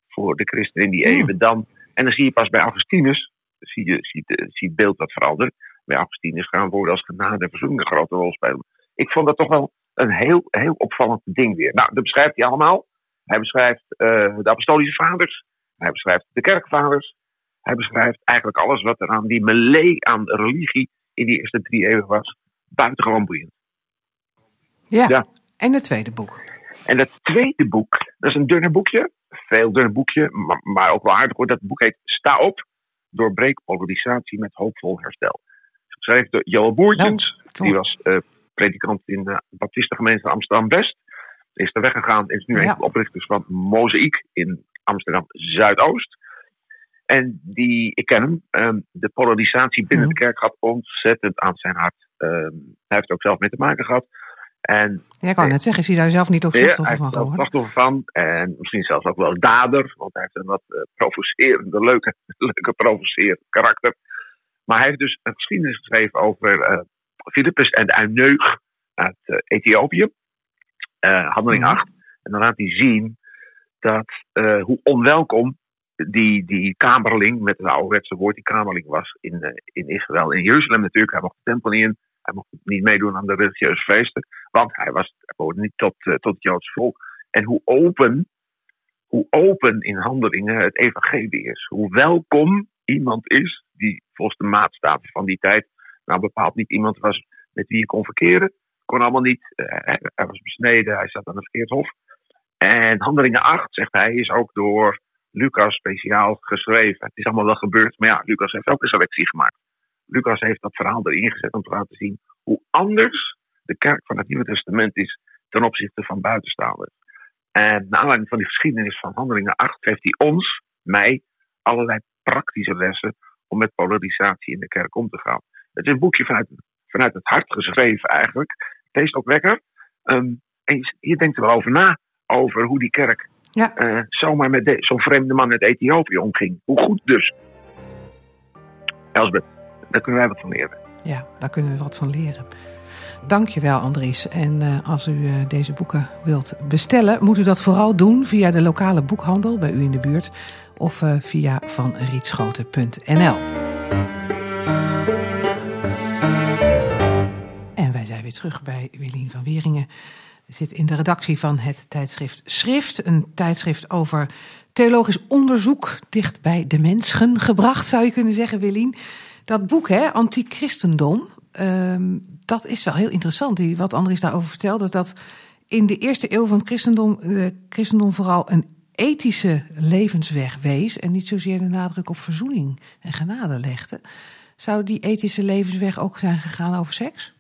voor de christen in die Hmm. eeuwen dan. En dan zie je pas bij Augustinus, zie je zie, zie het beeld wat verandert. Bij Augustinus gaan woorden als genade en verzoening een grote rol spelen. Ik vond dat toch wel een heel, heel opvallend ding weer. Nou, dat beschrijft hij allemaal. Hij beschrijft uh, de apostolische vaders. Hij beschrijft de kerkvaders. Hij beschrijft eigenlijk alles wat er aan die melee aan religie in die eerste drie eeuwen was. Buitengewoon boeiend. Ja. ja. En het tweede boek. En het tweede boek, dat is een dunner boekje. Veel dunner boekje, maar, maar ook wel aardig hoor. Dat boek heet Sta op, doorbreek polarisatie met hoopvol herstel. Geschreven door Joel Boertjens. Nou, die was uh, predikant in de Baptistengemeente Amsterdam-West. Is er weggegaan en is nu ja. een van de oprichters van Mozaïek in Amsterdam Zuidoost. En die, ik ken hem, um, de polarisatie binnen de kerk gaat ontzettend aan zijn hart. Um, hij heeft er ook zelf mee te maken gehad. En, ja, ik kan net zeggen, is hij daar zelf niet op slachtoffer van geworden? slachtoffer van. En misschien zelfs ook wel dader, want hij heeft een wat uh, provocerende, leuke, [LAUGHS] leuke provocerend karakter. Maar hij heeft dus een geschiedenis geschreven over uh, Philippus en de Uineug uit uh, Ethiopië. handeling 8. En dan laat hij zien dat hoe onwelkom die, die kamerling, met een ouderwetse woord, die kamerling was in, in Israël. In Jeruzalem natuurlijk, hij mocht de tempel niet in. Hij mocht niet meedoen aan de religieuze feesten, want hij, was, behoorde niet tot, uh, tot het Joodse volk. En hoe open, hoe open in handelingen het evangelie is. Hoe welkom iemand is die volgens de maatstaven van die tijd, nou bepaald niet iemand was met wie je kon verkeren. Kon allemaal niet. Uh, hij, hij, was besneden, hij zat aan een verkeerd hof. En handelingen 8, zegt hij, is ook door Lucas speciaal geschreven. Het is allemaal wel gebeurd, maar ja, Lucas heeft ook een selectie gemaakt. Lucas heeft dat verhaal erin gezet om te laten zien hoe anders de kerk van het Nieuwe Testament is ten opzichte van buitenstaanders. En naar aanleiding van die geschiedenis van Handelingen 8 geeft hij ons, mij, allerlei praktische lessen om met polarisatie in de kerk om te gaan. Het is een boekje vanuit, vanuit het hart geschreven eigenlijk. Het is ook lekker. Um, en je, je, denkt er wel over na, over hoe die kerk ja. uh, zomaar met zo'n vreemde man uit Ethiopië omging. Hoe goed dus. Elsbeth daar kunnen wij wat van leren. Ja, daar kunnen we wat van leren. Dankjewel Andries. En uh, als u uh, deze boeken wilt bestellen, moet u dat vooral doen via de lokale boekhandel bij u in de buurt of uh, via vanrietschoten.nl. En wij zijn weer terug bij Wilien van Weringen. Zit in de redactie van het tijdschrift Schrift, een tijdschrift over theologisch onderzoek dicht bij de mensen gebracht, zou je kunnen zeggen, Wilien. Dat boek, hè, Antichristendom, um, dat is wel heel interessant. Wat Andries daarover vertelde, dat in de eerste eeuw van het christendom, de christendom vooral een ethische levensweg wees en niet zozeer de nadruk op verzoening en genade legde. Zou die ethische levensweg ook zijn gegaan over seks?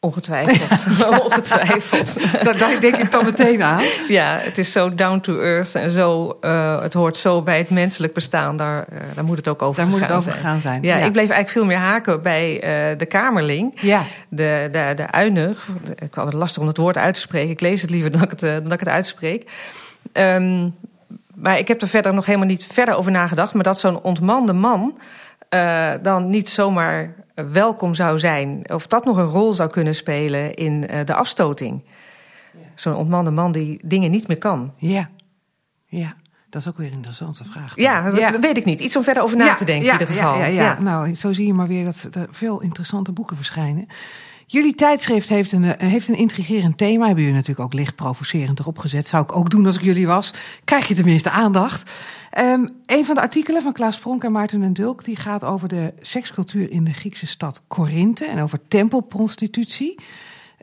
Ongetwijfeld. [LAUGHS] Ongetwijfeld. [LAUGHS] dat, daar denk ik dan meteen aan. Ja, het is zo down to earth en zo, uh, het hoort zo bij het menselijk bestaan. Daar, uh, daar moet het ook over daar moet het over zijn. gaan zijn. Ja, ja, ik bleef eigenlijk veel meer haken bij uh, de Kamerling. Ja. De, de, de uinig. Ik had het lastig om het woord uit te spreken. Ik lees het liever dan ik het, dan ik het uitspreek. Um, maar ik heb er verder nog helemaal niet verder over nagedacht. Maar dat zo'n ontmande man dan niet zomaar welkom zou zijn, of dat nog een rol zou kunnen spelen in uh, de afstoting. Ja. Zo'n ontmande man die dingen niet meer kan. Ja, ja. Dat is ook weer een interessante vraag. Ja, dat ja. weet ik niet. Iets om verder over na te denken in ieder geval. Ja, ja, Nou, zo zie je maar weer dat er veel interessante boeken verschijnen. Jullie tijdschrift heeft een, heeft een intrigerend thema. Hebben jullie natuurlijk ook licht provocerend erop gezet. Zou ik ook doen als ik jullie was. Krijg je tenminste aandacht. Um, een van de artikelen van Klaas Pronk en Maarten en Dulk... die gaat over de sekscultuur in de Griekse stad Korinthe... en over tempelprostitutie.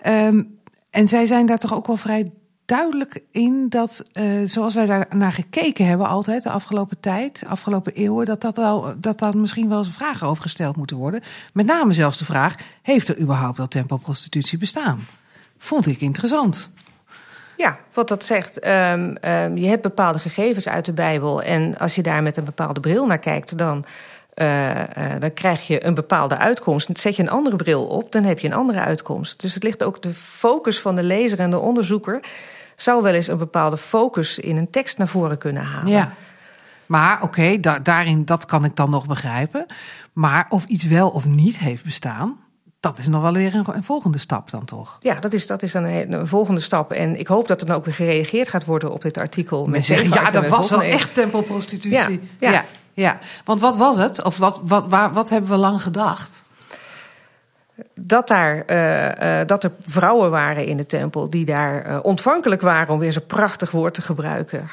Um, en zij zijn daar toch ook wel vrij duidelijk in dat, uh, zoals wij daar naar gekeken hebben altijd de afgelopen tijd, afgelopen eeuwen, dat dat, wel, dat daar misschien wel eens vragen over gesteld moeten worden. Met name zelfs de vraag, heeft er überhaupt wel tempelprostitutie bestaan? Vond ik interessant. Ja, wat dat zegt. Um, um, je hebt bepaalde gegevens uit de Bijbel. En als je daar met een bepaalde bril naar kijkt, dan, uh, uh, dan krijg je een bepaalde uitkomst. Zet je een andere bril op, dan heb je een andere uitkomst. Dus het ligt ook de focus van de lezer en de onderzoeker. Zou wel eens een bepaalde focus in een tekst naar voren kunnen halen. Ja. Maar oké, okay, da daarin dat kan ik dan nog begrijpen. Maar of iets wel of niet heeft bestaan, dat is nog wel weer een, een, volgende stap dan toch? Ja, dat is, dat is een, een, volgende stap. En ik hoop dat er dan ook weer gereageerd gaat worden op dit artikel. Met zeggen, ja, dat was wel echt tempelprostitutie. Ja, ja. ja, ja. Want wat was het? Of wat, wat, waar, wat hebben we lang gedacht? Dat, daar, uh, uh, dat er vrouwen waren in de tempel die daar uh, ontvankelijk waren, om weer zo'n prachtig woord te gebruiken,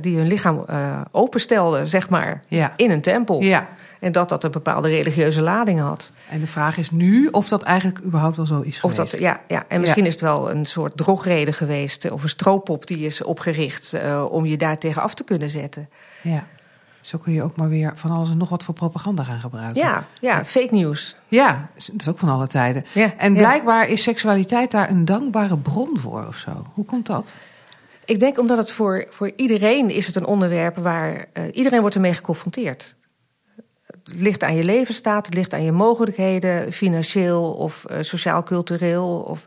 die hun lichaam openstelden, zeg maar, Ja. in een tempel. Ja. En dat dat een bepaalde religieuze lading had. En de vraag is nu of dat eigenlijk überhaupt wel zo is Of geweest. dat, ja, ja. En misschien is het wel een soort drogreden geweest, eh, of een stroopop die is opgericht eh, om je daar tegen af te kunnen zetten. Ja. Zo kun je ook maar weer van alles en nog wat voor propaganda gaan gebruiken. Ja, ja, fake nieuws. Ja, dat is ook van alle tijden. Ja, En ja. blijkbaar is seksualiteit daar een dankbare bron voor of zo. Hoe komt dat? Ik denk omdat het voor, voor iedereen is het een onderwerp waar eh, iedereen wordt ermee geconfronteerd. Het ligt aan je levensstaat, het ligt aan je mogelijkheden, financieel of eh, sociaal-cultureel. Of...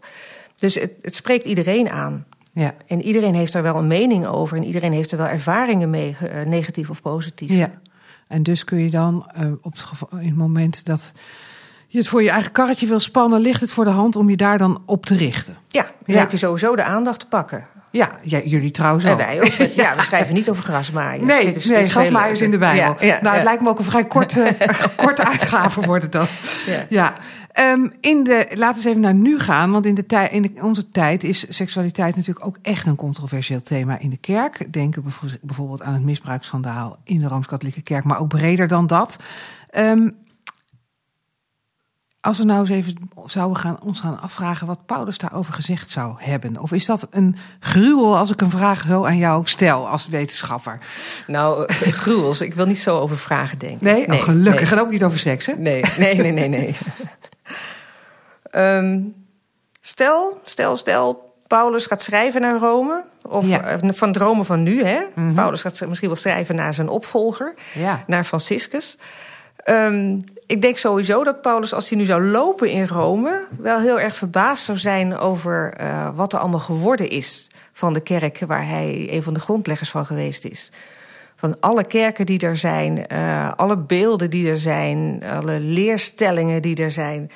Dus het, het spreekt iedereen aan. Ja. En iedereen heeft daar wel een mening over en iedereen heeft er wel ervaringen mee, eh, negatief of positief. ja. En dus kun je dan eh, op het in het moment dat je het voor je eigen karretje wil spannen, ligt het voor de hand om je daar dan op te richten. Ja, dan Ja. heb je sowieso de aandacht te pakken. Ja, jullie trouwens En ook. wij ook. met- [LAUGHS] ja, we schrijven niet over grasmaaiers. Nee, Dit is- nee grasmaaiers in de Bijbel. Nou, het lijkt me ook een vrij korte, [LAUGHS] korte uitgave wordt het dan. Ja. Ehm, in de, laten we eens even naar nu gaan. Want in, de tij, in de- onze tijd is seksualiteit natuurlijk ook echt een controversieel thema in de kerk. Denk bijvo- bijvoorbeeld aan het misbruiksschandaal in de Rooms-Katholieke Kerk, maar ook breder dan dat. Ehm, als we nou eens even zouden gaan, ons gaan afvragen wat Paulus daarover gezegd zou hebben. Of is dat een gruwel als ik een vraag zo aan jou stel als wetenschapper? Nou, eh, gruwels. Ik wil niet zo over vragen denken. Nee, oh, gelukkig. Nee. En ook niet over seks, hè? Nee, nee, nee, nee. nee. [LAUGHS] Ehm, stel, stel, stel, Paulus gaat schrijven naar Rome. Of Ja. eh, van dromen van nu, hè? Mhm. Paulus gaat misschien wel schrijven naar zijn opvolger, Ja. naar Franciscus. Ehm, ik denk sowieso dat Paulus, als hij nu zou lopen in Rome, wel heel erg verbaasd zou zijn over eh, wat er allemaal geworden is van de kerk waar hij een van de grondleggers van geweest is. Van alle kerken die er zijn, eh, alle beelden die er zijn, alle leerstellingen die er zijn.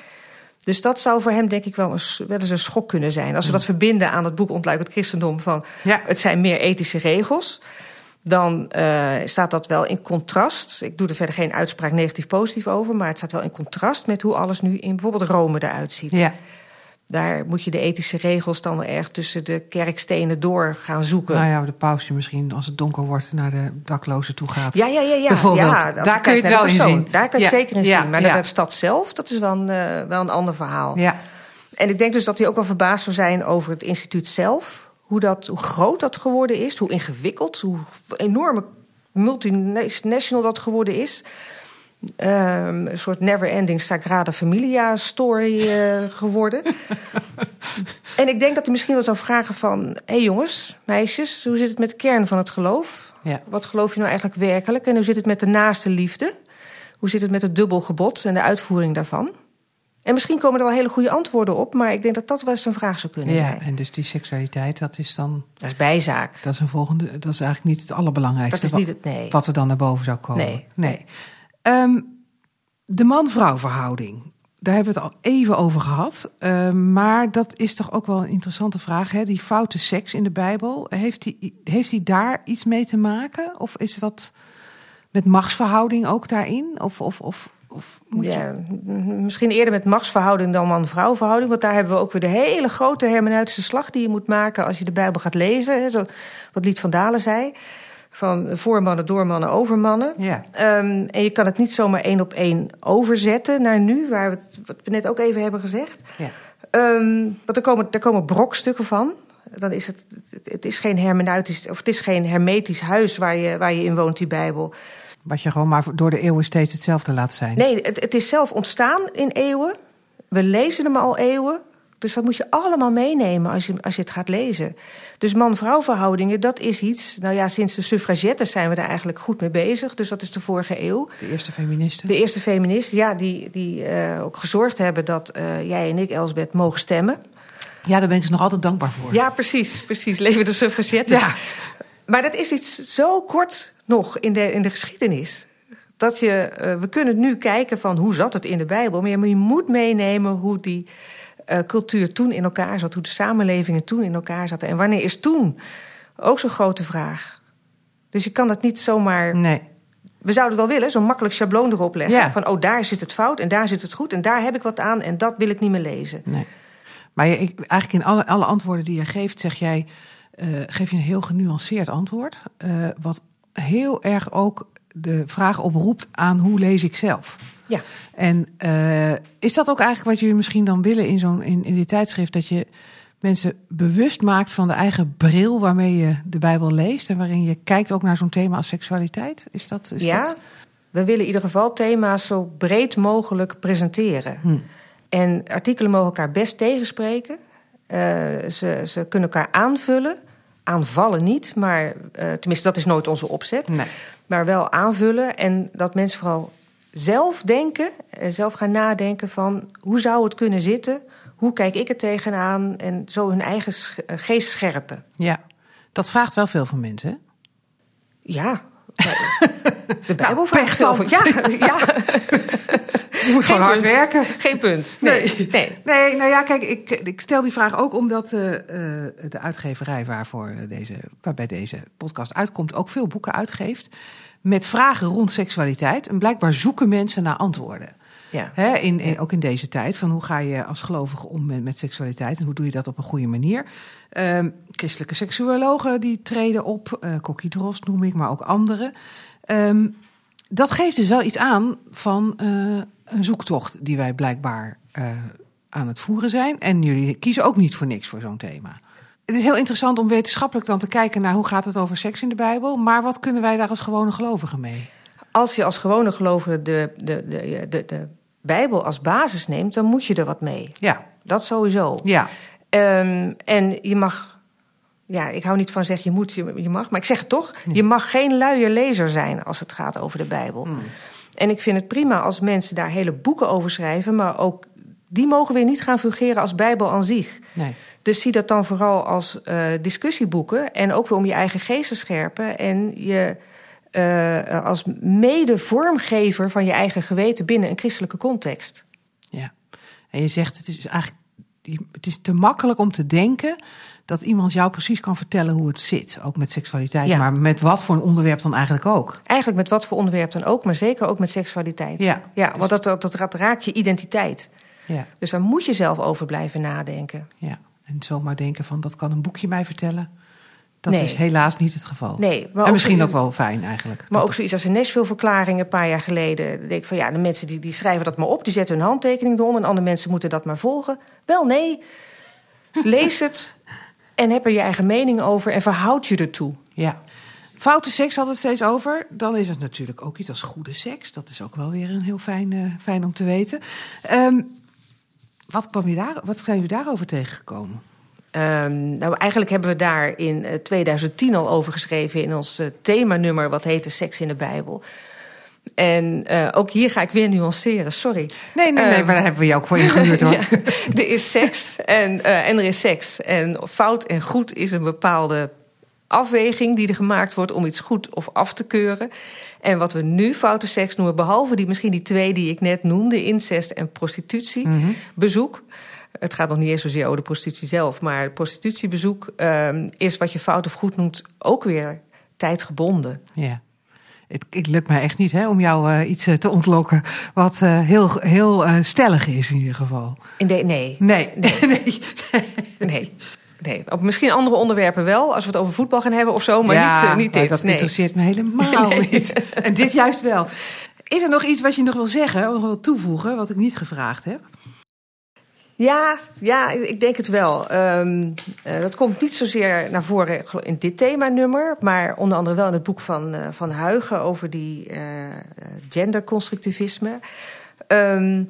Dus dat zou voor hem denk ik wel, een, wel eens een schok kunnen zijn. Als we dat verbinden aan het boek Ontluikend Christendom van Ja. het zijn meer ethische regels. Dan eh, staat dat wel in contrast. Ik doe er verder geen uitspraak negatief-positief over, maar het staat wel in contrast met hoe alles nu in bijvoorbeeld Rome eruit ziet. Ja. Daar moet je de ethische regels dan wel erg tussen de kerkstenen door gaan zoeken. Nou ja, de paus die misschien als het donker wordt naar de daklozen toe gaat. Ja, ja, ja, ja. Bijvoorbeeld. Ja, Daar kun je het wel in zien. Daar kan je het zeker in ja, zien. Maar naar de stad zelf, dat is wel een, eh, wel een ander verhaal. Ja. En ik denk dus dat hij ook wel verbaasd zou zijn over het instituut zelf. Hoe, dat, hoe groot dat geworden is, hoe ingewikkeld, hoe enorme multinational dat geworden is. Ehm, een soort never-ending Sagrada Familia story eh, geworden. [LAUGHS] en ik denk dat hij misschien wel zou vragen van... hé hey jongens, meisjes, hoe zit het met de kern van het geloof? Ja. Wat geloof je nou eigenlijk werkelijk? En hoe zit het met de naaste liefde? Hoe zit het met het dubbelgebod en de uitvoering daarvan? En misschien komen er wel hele goede antwoorden op... maar ik denk dat dat wel eens een vraag zou kunnen ja, zijn. en dus die seksualiteit, dat is dan, Dat is bijzaak. dat is een volgende, dat is eigenlijk niet het allerbelangrijkste. Dat is niet het... Nee. Wat er dan naar boven zou komen. Nee, nee. Ehm, de man-vrouw verhouding. Daar hebben we het al even over gehad. Ehm, maar dat is toch ook wel een interessante vraag. Hè? Die foute seks in de Bijbel. Heeft die, heeft die daar iets mee te maken? Of is dat met machtsverhouding ook daarin? Of, of, of, of moet je- Ja, m- misschien eerder met machtsverhouding dan man-vrouw verhouding. Want daar hebben we ook weer de hele grote hermeneutische slag die je moet maken als je de Bijbel gaat lezen. Hè, Zo, wat Lied van Dalen zei. Van voormannen, doormannen, overmannen. Ja. Ehm, en je kan het niet zomaar één op één overzetten naar nu, waar we het, wat we net ook even hebben gezegd. Ja. Ehm, want er komen, er komen brokstukken van. Dan is het, het- het is geen hermeneutisch, of het is geen hermetisch huis waar je, waar je in woont, die Bijbel. Wat je gewoon maar door de eeuwen steeds hetzelfde laat zijn. Nee, het, het is zelf ontstaan in eeuwen. We lezen hem al eeuwen. Dus dat moet je allemaal meenemen als je, als je het gaat lezen. Dus man-vrouw verhoudingen, dat is iets... Nou ja, sinds de suffragettes zijn we daar eigenlijk goed mee bezig. Dus dat is de vorige eeuw. De eerste feministen. De eerste feministen, ja, die, die eh, ook gezorgd hebben... dat eh, jij en ik, Elsbeth, mogen stemmen. Ja, daar ben ik ze nog altijd dankbaar voor. Ja, precies, precies. Leven de suffragettes. Ja. Maar dat is iets zo kort nog in de, in de geschiedenis. Dat je, eh, we kunnen nu kijken van hoe zat het in de Bijbel. Maar je, maar je moet meenemen hoe die eh, cultuur toen in elkaar zat. Hoe de samenlevingen toen in elkaar zaten. En wanneer is toen? Ook zo'n grote vraag. Dus je kan dat niet zomaar Nee. we zouden wel willen, zo'n makkelijk schabloon erop leggen. Ja. Van, oh, daar zit het fout en daar zit het goed en daar heb ik wat aan en dat wil ik niet meer lezen. Nee. Maar je, ik, eigenlijk in alle, alle antwoorden die je geeft, zeg jij, eh, geef je een heel genuanceerd antwoord. eh, wat heel erg ook de vraag oproept aan hoe lees ik zelf. Ja. En eh, is dat ook eigenlijk wat jullie misschien dan willen in, zo'n, in, in dit tijdschrift? Dat je mensen bewust maakt van de eigen bril waarmee je de Bijbel leest. En waarin je kijkt ook naar zo'n thema als seksualiteit. Is dat. Is ja, dat... we willen in ieder geval thema's zo breed mogelijk presenteren. Hm. En artikelen mogen elkaar best tegenspreken. Eh, ze, ze kunnen elkaar aanvullen. Aanvallen niet, maar eh, tenminste, dat is nooit onze opzet. Nee. Maar wel aanvullen en dat mensen vooral zelf denken, eh, zelf gaan nadenken van hoe zou het kunnen zitten? Hoe kijk ik er tegenaan? En zo hun eigen eh, geest scherpen. Ja, dat vraagt wel veel van mensen. Hè? Ja. [LAUGHS] De Bijbel Nou, vraagt van. Ja, ja. [LAUGHS] Je moet gewoon hard punt. werken. Geen punt. Nee. nee. Nee, nou ja, kijk, ik, ik stel die vraag ook omdat eh, de uitgeverij waarvoor deze, waarbij deze podcast uitkomt ook veel boeken uitgeeft met vragen rond seksualiteit. En blijkbaar zoeken mensen naar antwoorden. Ja. In, in- ook in deze tijd, van hoe ga je als gelovige om met, met seksualiteit en hoe doe je dat op een goede manier. Ehm, christelijke seksuologen die treden op, eh Kokkie Drost noem ik, maar ook anderen. Ehm, dat geeft dus wel iets aan van eh, een zoektocht die wij blijkbaar eh, aan het voeren zijn. En jullie kiezen ook niet voor niks voor zo'n thema. Het is heel interessant om wetenschappelijk dan te kijken naar hoe gaat het over seks in de Bijbel. Maar wat kunnen wij daar als gewone gelovigen mee? Als je als gewone gelovige de, de, de, de, de Bijbel als basis neemt, dan moet je er wat mee. Ja, Dat sowieso. ja, Ehm, en je mag, ja, ik hou niet van zeggen je moet, je, je mag, maar ik zeg het toch, je mag geen luie lezer zijn als het gaat over de Bijbel. Hmm. En ik vind het prima als mensen daar hele boeken over schrijven, maar ook die mogen weer niet gaan fungeren als Bijbel aan zich. nee. Dus zie dat dan vooral als eh, discussieboeken en ook weer om je eigen geest te scherpen en je eh, als mede-vormgever van je eigen geweten binnen een christelijke context. Ja. En je zegt het is eigenlijk het is te makkelijk om te denken dat iemand jou precies kan vertellen hoe het zit, ook met seksualiteit, Ja. maar met wat voor een onderwerp dan eigenlijk ook. Eigenlijk met wat voor onderwerp dan ook, maar zeker ook met seksualiteit. Ja. ja want dat, dat, dat raakt je identiteit. Ja, Dus daar moet je zelf over blijven nadenken. ja. En zomaar denken van dat kan een boekje mij vertellen. Dat Nee. is helaas niet het geval. Nee, maar en misschien ook wel fijn eigenlijk. Maar Dat ook zoiets als een Nashville-verklaring een paar jaar geleden. Dan denk ik van ja, de mensen die, die schrijven dat maar op, die zetten hun handtekening eronder. En andere mensen moeten dat maar volgen. Wel nee, lees het en heb er je eigen mening over en verhoud je ertoe. Ja. Foute seks had het steeds over. Dan is het natuurlijk ook iets als goede seks. Dat is ook wel weer een heel fijn, eh, fijn om te weten. Ehm, wat, kwam je daar, wat zijn jullie daarover tegengekomen? Ehm, nou, eigenlijk hebben we daar in eh, 2010 al over geschreven in ons eh, themanummer, wat heette Seks in de Bijbel. En eh, ook hier ga ik weer nuanceren, sorry. Nee, nee, nee, Ehm, maar daar hebben we je ook voor ingehuurd [LAUGHS] hoor. Ja, er is seks en, eh, en er is seks. En fout en goed is een bepaalde afweging die er gemaakt wordt om iets goed of af te keuren. En wat we nu foute seks noemen, behalve die, misschien die twee die ik net noemde, incest en prostitutie, Mhm. bezoek. Het gaat nog niet eens zozeer over de prostitutie zelf, maar prostitutiebezoek ehm, is wat je fout of goed noemt ook weer tijdgebonden. Ja. Het, het lukt mij echt niet hè, om jou eh, iets eh, te ontlokken wat eh, heel, heel stellig is in ieder geval. Nee, Nee, nee, [LAUGHS] nee. nee. Nee, op misschien andere onderwerpen wel, als we het over voetbal gaan hebben of zo, maar Ja, niet, eh, niet maar dit. Dat nee. interesseert me helemaal [LAUGHS] Nee. niet. En dit juist wel. Is er nog iets wat je nog wil zeggen, of wil toevoegen, wat ik niet gevraagd heb? Ja, ja, ik denk het wel. Ehm, eh, dat komt niet zozeer naar voren in dit themanummer, maar onder andere wel in het boek van, eh, van Huigen over die genderconstructivisme. Ehm,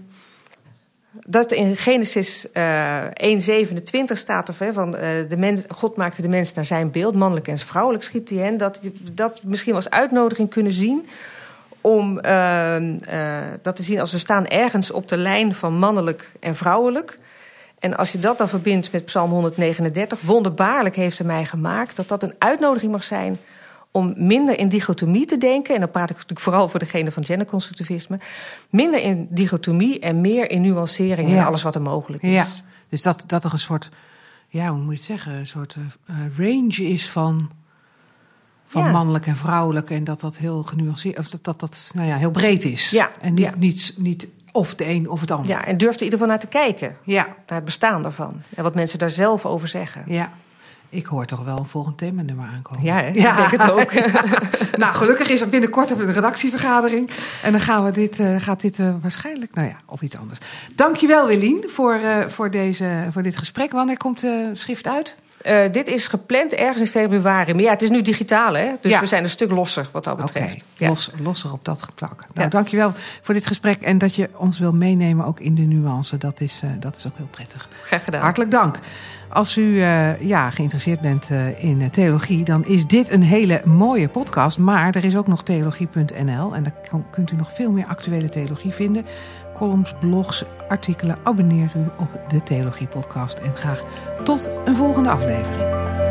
dat in Genesis eh 1:27 staat of, hè, van eh, de mens, God maakte de mens naar zijn beeld, mannelijk en vrouwelijk schiep hij hen. Dat dat misschien als uitnodiging kunnen zien om ehm, eh, dat te zien als we staan ergens op de lijn van mannelijk en vrouwelijk. En als je dat dan verbindt met Psalm 139, wonderbaarlijk heeft hij mij gemaakt, dat dat een uitnodiging mag zijn om minder in dichotomie te denken. En dan praat ik natuurlijk vooral voor degene van genderconstructivisme. Minder in dichotomie en meer in nuancering Ja. en alles wat er mogelijk is. Ja, dus dat, dat er een soort, ja, hoe moet je het zeggen, een soort eh, eh, range is van van Ja. mannelijk en vrouwelijk. En dat dat heel genuanceerd, of dat dat, dat nou ja, heel breed is. Ja, En niet, ja. niet, niet of de een of het ander. Ja, en durf er in ieder geval naar te kijken. ja. Naar het bestaan daarvan. En wat mensen daar zelf over zeggen. ja. Ik hoor toch wel een volgend themanummer aankomen. Ja, hè? [LAUGHS] ik denk het ook. [LAUGHS] nou, gelukkig is er binnenkort even een redactievergadering. En dan gaan we dit, eh, gaat dit eh, waarschijnlijk, nou ja, of iets anders. Dankjewel, Willien, voor, eh, voor, deze, voor dit gesprek. Wanneer komt de schrift uit? Eh, dit is gepland ergens in februari. Maar ja, het is nu digitaal, hè? Dus Ja. we zijn een stuk losser wat dat betreft. Ja. los, losser op dat vlak. Nou, Ja. dankjewel voor dit gesprek. En dat je ons wil meenemen ook in de nuance. Dat is, eh, dat is ook heel prettig. Graag gedaan. Hartelijk dank. Als u eh, ja, geïnteresseerd bent in theologie, dan is dit een hele mooie podcast. Maar er is ook nog theologie.nl en daar kunt u nog veel meer actuele theologie vinden. Columns, blogs, artikelen. Abonneer u op de Theologie Podcast. En graag tot een volgende aflevering.